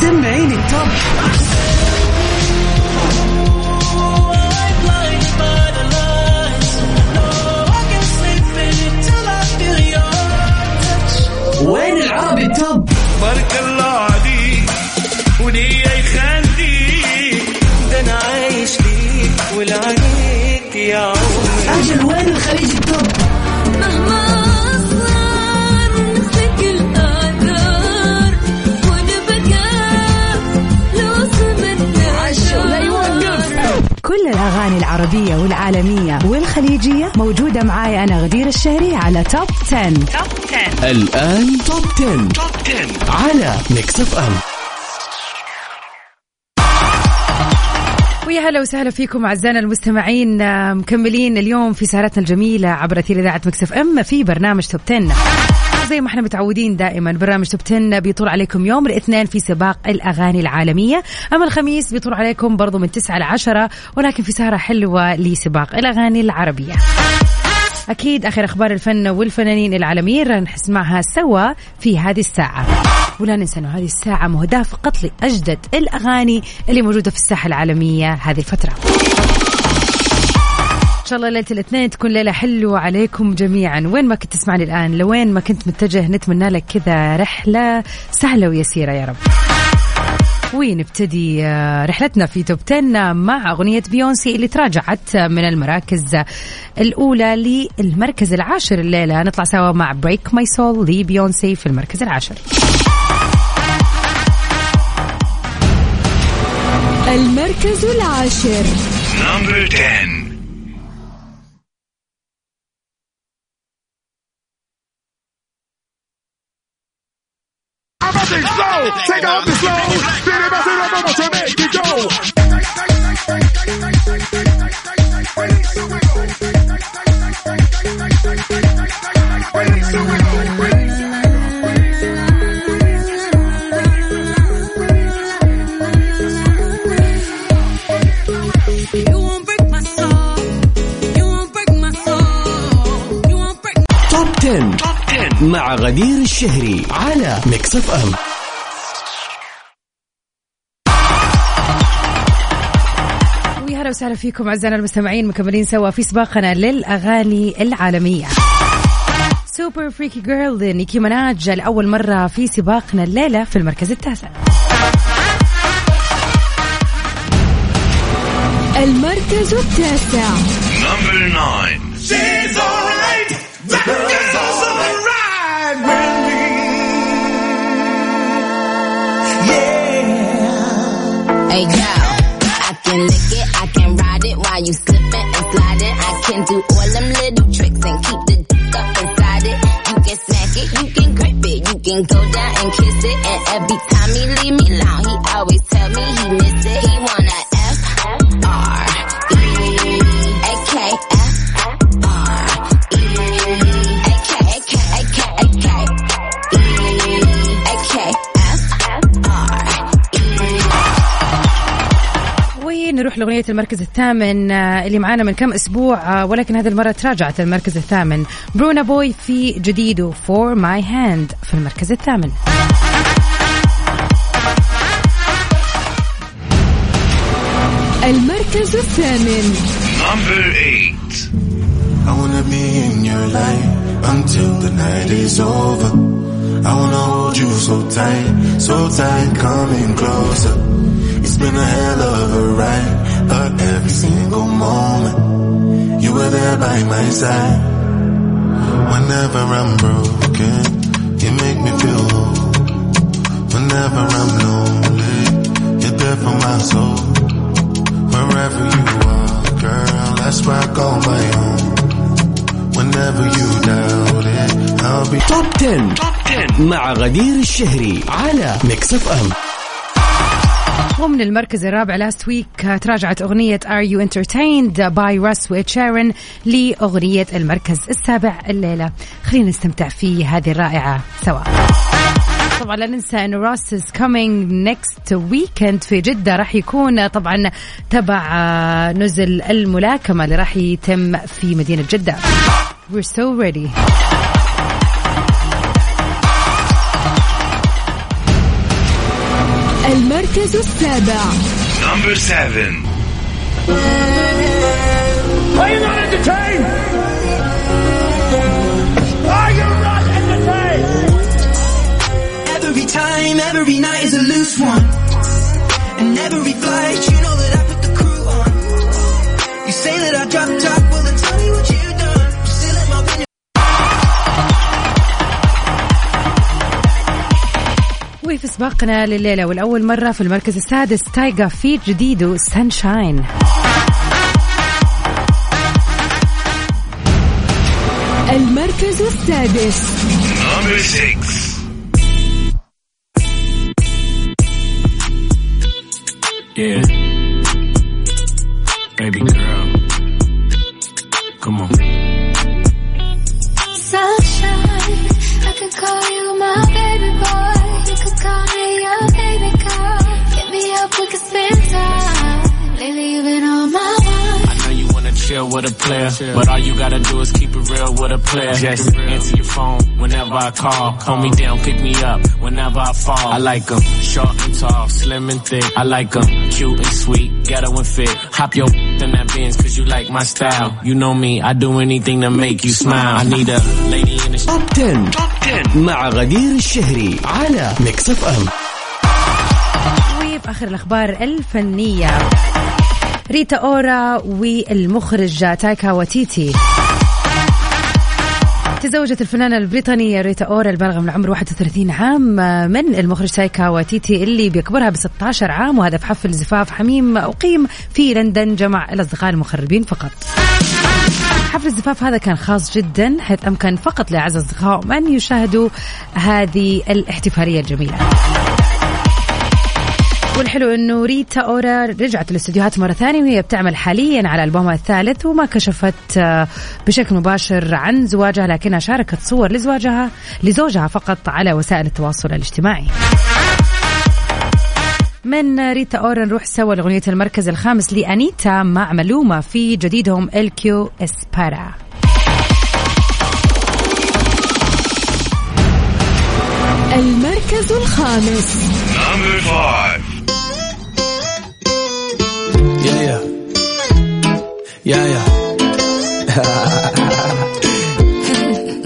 سمعيني ال top. وين العربي ال top؟ بارك الله عليك وليه يخليك. ده أنا عايش ليك ولعنيك يا عمري. أجل وين العربية والعالمية والخليجية موجودة معاي أنا غدير الشهري على top 10. الآن top 10. على Mix FM ويا هلا وسهلا فيكم أعزائنا المستمعين آه، مكملين اليوم في سهرتنا الجميلة عبر أثير إذاعة Mix FM في برنامج top 10 زي ما إحنا متعودين دائما. برنامج top 10 بيطل عليكم يوم الاثنين في سباق الأغاني العالمية. أما الخميس بيطول عليكم برضو من 9 ل 10 ولكن في سهرة حلوة لسباق الأغاني العربية. أكيد آخر أخبار الفن والفنانين العالميين راح نسمعها سوا في هذه الساعة. ولا ننسى أنه هذه الساعة مهداة فقط لأجدد الأغاني اللي موجودة في الساحة العالمية هذه الفترة. شاء الله ليلة الاثنين تكون ليلة حلوة عليكم جميعا. وين ما كنت تسمعني الآن لوين ما كنت متجه نتمنى لك كذا رحلة سهلة ويسيرة يا رب. ونبتدي آه، رحلتنا في top 10 مع أغنية بيونسي اللي تراجعت من المراكز الأولى للمركز العاشر الليلة. نطلع سوا مع Break My Soul لبيونسي في المركز العاشر. المركز العاشر. Number 10. everything slow. Take off the slow. Then it messes up, I'm to make it go. Release the wiggle. Release the wiggle. مع غدير الشهري على Mix FM ويا هلا وسهلا فيكم أعزائنا المستمعين مكملين سوا في سباقنا للأغاني العالمية. Super Freaky Girl نيكي مناج لاول مرة في سباقنا الليلة في المركز التاسع. المركز التاسع. Number 9. Hey yo, I can lick it, I can ride it while you slipping and sliding. I can do all them little tricks and keep the dick up inside it. You can smack it, you can grip it, you can go down and kiss it. And every time he leave me alone, he always tell me he miss لأغنية المركز الثامن آه، اللي معانا من كم أسبوع آه، ولكن هذه المرة تراجعت المركز الثامن Burna Boy في جديده For My Hand في المركز الثامن المركز الثامن Number 8. I wanna be in your life until the night is over. I wanna hold you so tight, so tight, coming closer. It's been a hell of a ride, but every single moment you were there by my side. Whenever I'm broken, you make me feel whole. Whenever I'm lonely, you're there for my soul. Wherever you are, girl, that's where I call my own. Whenever you doubt it, I'll be توب 10. مع غدير الشهري على ميكس اف ام ومن المركز الرابع last week تراجعت أغنية Are You Entertained by Russ و Ed Sheeran لأغنية المركز السابع الليلة. خلينا نستمتع في هذه الرائعة سوا. طبعا لا ننسى انه Russ is coming next weekend في جدة. راح يكون طبعا تبع آه، نزال الملاكمة اللي راح يتم في مدينة جدة. We're so ready. المركز السابع Number seven. Are you not entertained? Are you not entertained? Every time, every night is a loose one. And every flight, you سباقنا لليلة والأول مرة في المركز السادس تايجا في جديده سانشاين المركز السادس. Yeah. Chill with a player, but all you gotta do is keep it real with a player. Just answer your phone whenever I call. Hold me down, pick me up whenever I fall. I like 'em short and tall, slim and thick. I like 'em cute and sweet, ghetto and fit. Hop your in that Benz cause you like my style. You know me, I do anything to make you smile. I need a lady in the توب 10. مع غدير الشهري على ميكس اف ام وفي آخر الأخبار الفنية ريتا أورا والمخرج تايكا وتيتي تزوجت الفنانة البريطانية ريتا أورا البالغة من العمر 31 عام من المخرج تايكا وتيتي اللي بيكبرها ب 16 عام وهذا في حفل زفاف حميم أقيم في لندن جمع الأصدقاء المقربين فقط. حفل الزفاف هذا كان خاص جدا حيث أمكن فقط لأعز أصدقائهم أن يشاهدوا هذه الاحتفالية الجميلة. والحلو إنه ريتا أورا رجعت الاستديوهات مرة ثانية وهي بتعمل حاليا على ألبومها الثالث وما كشفت آه، بشكل مباشر عن زواجها لكنها شاركت صور لزواجها لزوجها فقط على وسائل التواصل الاجتماعي. من ريتا أورا نروح سوا لأغنية المركز الخامس لأنيتا مع مالوما في جديدهم El Que Espera. المركز الخامس Number five. Yeah, yeah. Yeah, yeah.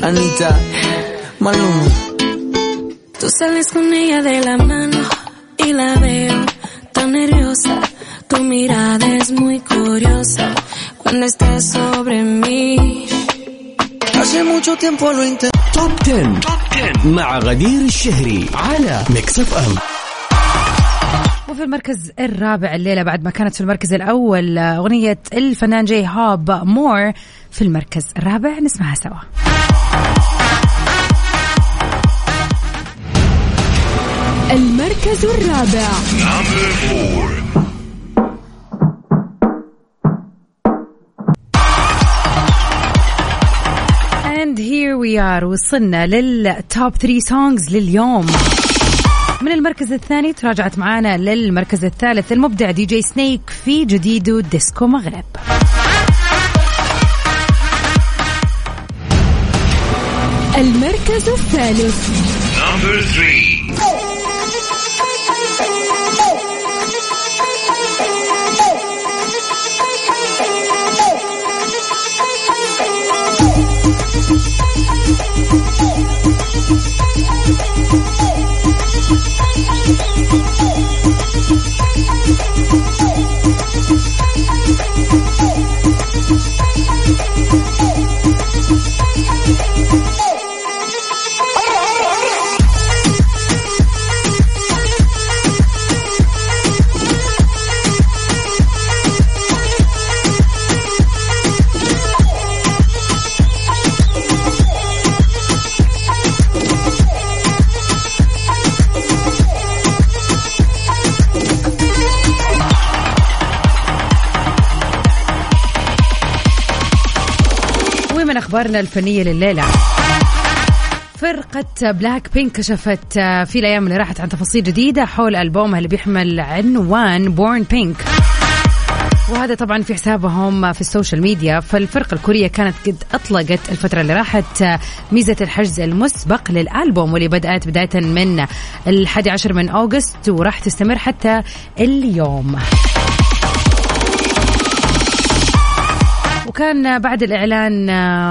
Anita, Maluma. Tú sales con ella de la mano y la veo tan nerviosa. Tu mirada es muy curiosa cuando estás sobre mí. Hace mucho tiempo lo intenté. توب 10. مع غدير الشهري على ميكس اف ام وفي المركز الرابع الليلة بعد ما كانت في المركز الأول أغنية الفنان جاي هوب MORE في المركز الرابع. نسمعها سوا. المركز الرابع. And here we are وصلنا لل top 3 songs لليوم. من المركز الثاني تراجعت معانا للمركز الثالث المبدع DJ Snake في جديده Disco Maghreb. المركز الثالث. أخبارنا الفنية لليلة. فرقة بلاك بينك كشفت في الأيام اللي راحت عن تفاصيل جديدة حول ألبومها اللي بيحمل عنوان Born Pink وهذا طبعا في حسابهم في ال social media. فالفرقة الكورية كانت قد أطلقت الفترة اللي راحت ميزة الحجز المسبق للألبوم واللي بدأت بداية من الحادي عشر من August وراح تستمر حتى اليوم. وكان بعد الإعلان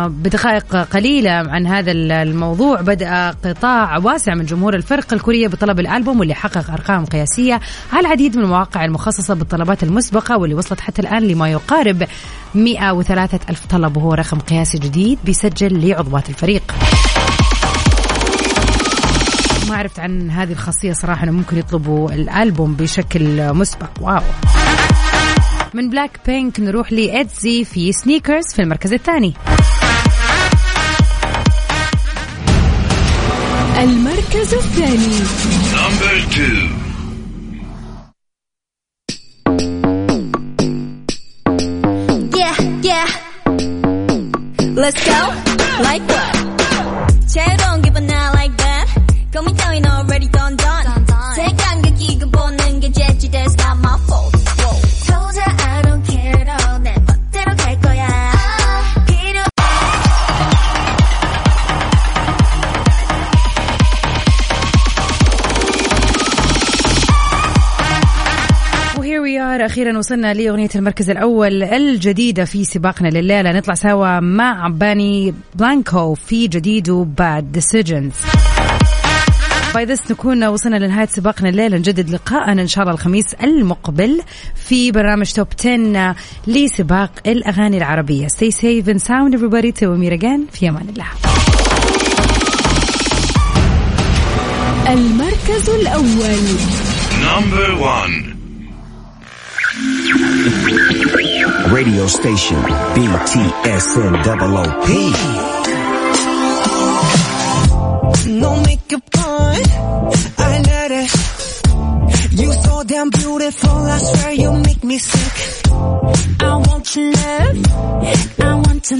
بدقائق قليلة عن هذا الموضوع بدأ قطاع واسع من جمهور الفرقة الكورية بطلب الألبوم واللي حقق أرقام قياسية على العديد من المواقع المخصصة بالطلبات المسبقة واللي وصلت حتى الآن لما يقارب 103 ألف طلب وهو رقم قياسي جديد بيسجل لعضوات الفريق. ما عرفت عن هذه الخاصية صراحة أنه ممكن يطلبوا الألبوم بشكل مسبق. واو. من بلاك بينك نروح لإتزي في سنيكرز في المركز الثاني المركز الثاني. Yeah, yeah. Let's go. Like what? 새로 وصلنا لأغنية المركز الأول الجديدة في سباقنا لليلة. نطلع سوا مع Benny Blanco في جديده Bad Decisions by this نكون وصلنا لنهاية سباقنا الليلة. نجدد لقاءنا إن شاء الله الخميس المقبل في برنامج Top 10 لسباق الأغاني العربية. Stay safe and sound everybody. Till we meet again. في أمان الله. المركز الأول. Number one. Radio station BTSN OOP. No makeup on, I let it. You so damn beautiful, I swear you make me sick. I want your love